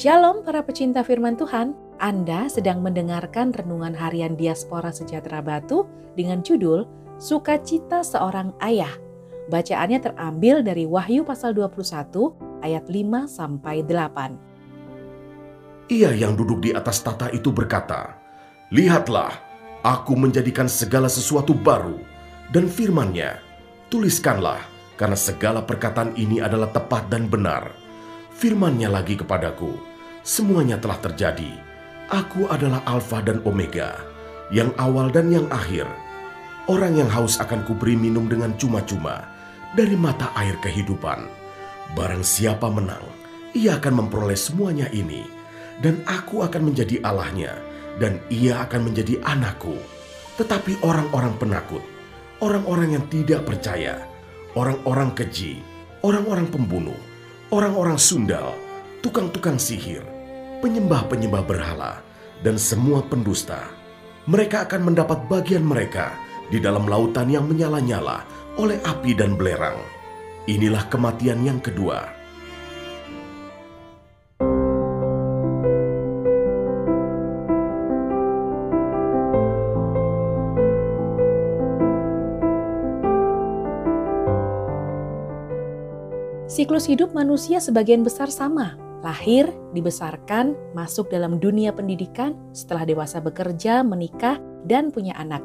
Shalom para pecinta firman Tuhan, Anda sedang mendengarkan renungan harian Diaspora Sejahtera Batu dengan judul Sukacita Seorang Ayah. Bacaannya terambil dari Wahyu pasal 21 ayat 5 sampai 8. Ia yang duduk di atas tata itu berkata, Lihatlah, aku menjadikan segala sesuatu baru, dan firmannya, tuliskanlah, karena segala perkataan ini adalah tepat dan benar. Firmannya lagi kepadaku, semuanya telah terjadi. Aku adalah Alfa dan Omega, yang awal dan yang akhir. Orang yang haus akan kuberi minum dengan cuma-cuma dari mata air kehidupan. Barang siapa menang, ia akan memperoleh semuanya ini, dan aku akan menjadi Allahnya, dan ia akan menjadi anakku. Tetapi orang-orang penakut, orang-orang yang tidak percaya, orang-orang keji, orang-orang pembunuh, orang-orang sundal, tukang-tukang sihir, penyembah-penyembah berhala, dan semua pendusta. Mereka akan mendapat bagian mereka di dalam lautan yang menyala-nyala oleh api dan belerang. Inilah kematian yang kedua. Siklus hidup manusia sebagian besar sama. Lahir, dibesarkan, masuk dalam dunia pendidikan, setelah dewasa bekerja, menikah, dan punya anak.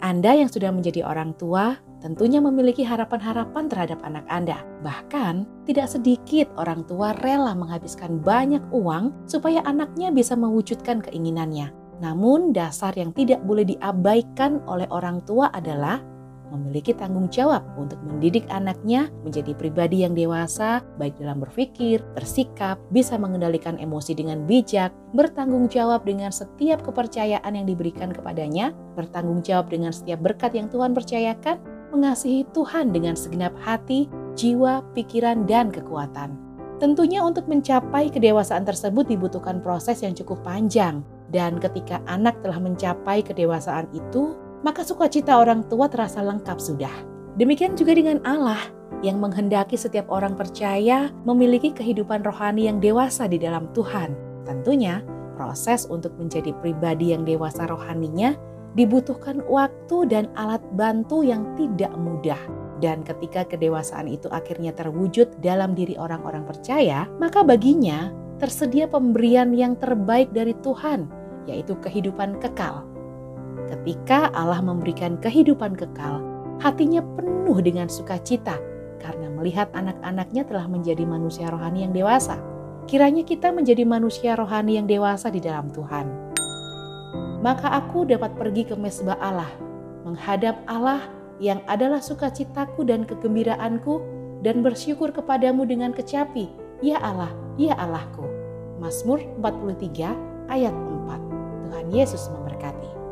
Anda yang sudah menjadi orang tua tentunya memiliki harapan-harapan terhadap anak Anda. Bahkan, tidak sedikit orang tua rela menghabiskan banyak uang supaya anaknya bisa mewujudkan keinginannya. Namun, dasar yang tidak boleh diabaikan oleh orang tua adalah memiliki tanggung jawab untuk mendidik anaknya menjadi pribadi yang dewasa, baik dalam berpikir, bersikap, bisa mengendalikan emosi dengan bijak, bertanggung jawab dengan setiap kepercayaan yang diberikan kepadanya, bertanggung jawab dengan setiap berkat yang Tuhan percayakan, mengasihi Tuhan dengan segenap hati, jiwa, pikiran, dan kekuatan. Tentunya untuk mencapai kedewasaan tersebut dibutuhkan proses yang cukup panjang, dan ketika anak telah mencapai kedewasaan itu, maka sukacita orang tua terasa lengkap sudah. Demikian juga dengan Allah yang menghendaki setiap orang percaya memiliki kehidupan rohani yang dewasa di dalam Tuhan. Tentunya, proses untuk menjadi pribadi yang dewasa rohaninya dibutuhkan waktu dan alat bantu yang tidak mudah. Dan ketika kedewasaan itu akhirnya terwujud dalam diri orang-orang percaya, maka baginya tersedia pemberian yang terbaik dari Tuhan, yaitu kehidupan kekal Ketika Allah memberikan kehidupan kekal, hatinya penuh dengan sukacita karena melihat anak-anaknya telah menjadi manusia rohani yang dewasa. Kiranya kita menjadi manusia rohani yang dewasa di dalam Tuhan. Maka aku dapat pergi ke mesbah Allah, menghadap Allah yang adalah sukacitaku dan kegembiraanku, dan bersyukur kepadamu dengan kecapi, Ya Allah, Ya Allahku. Mazmur 43 ayat 4. Tuhan Yesus memberkati.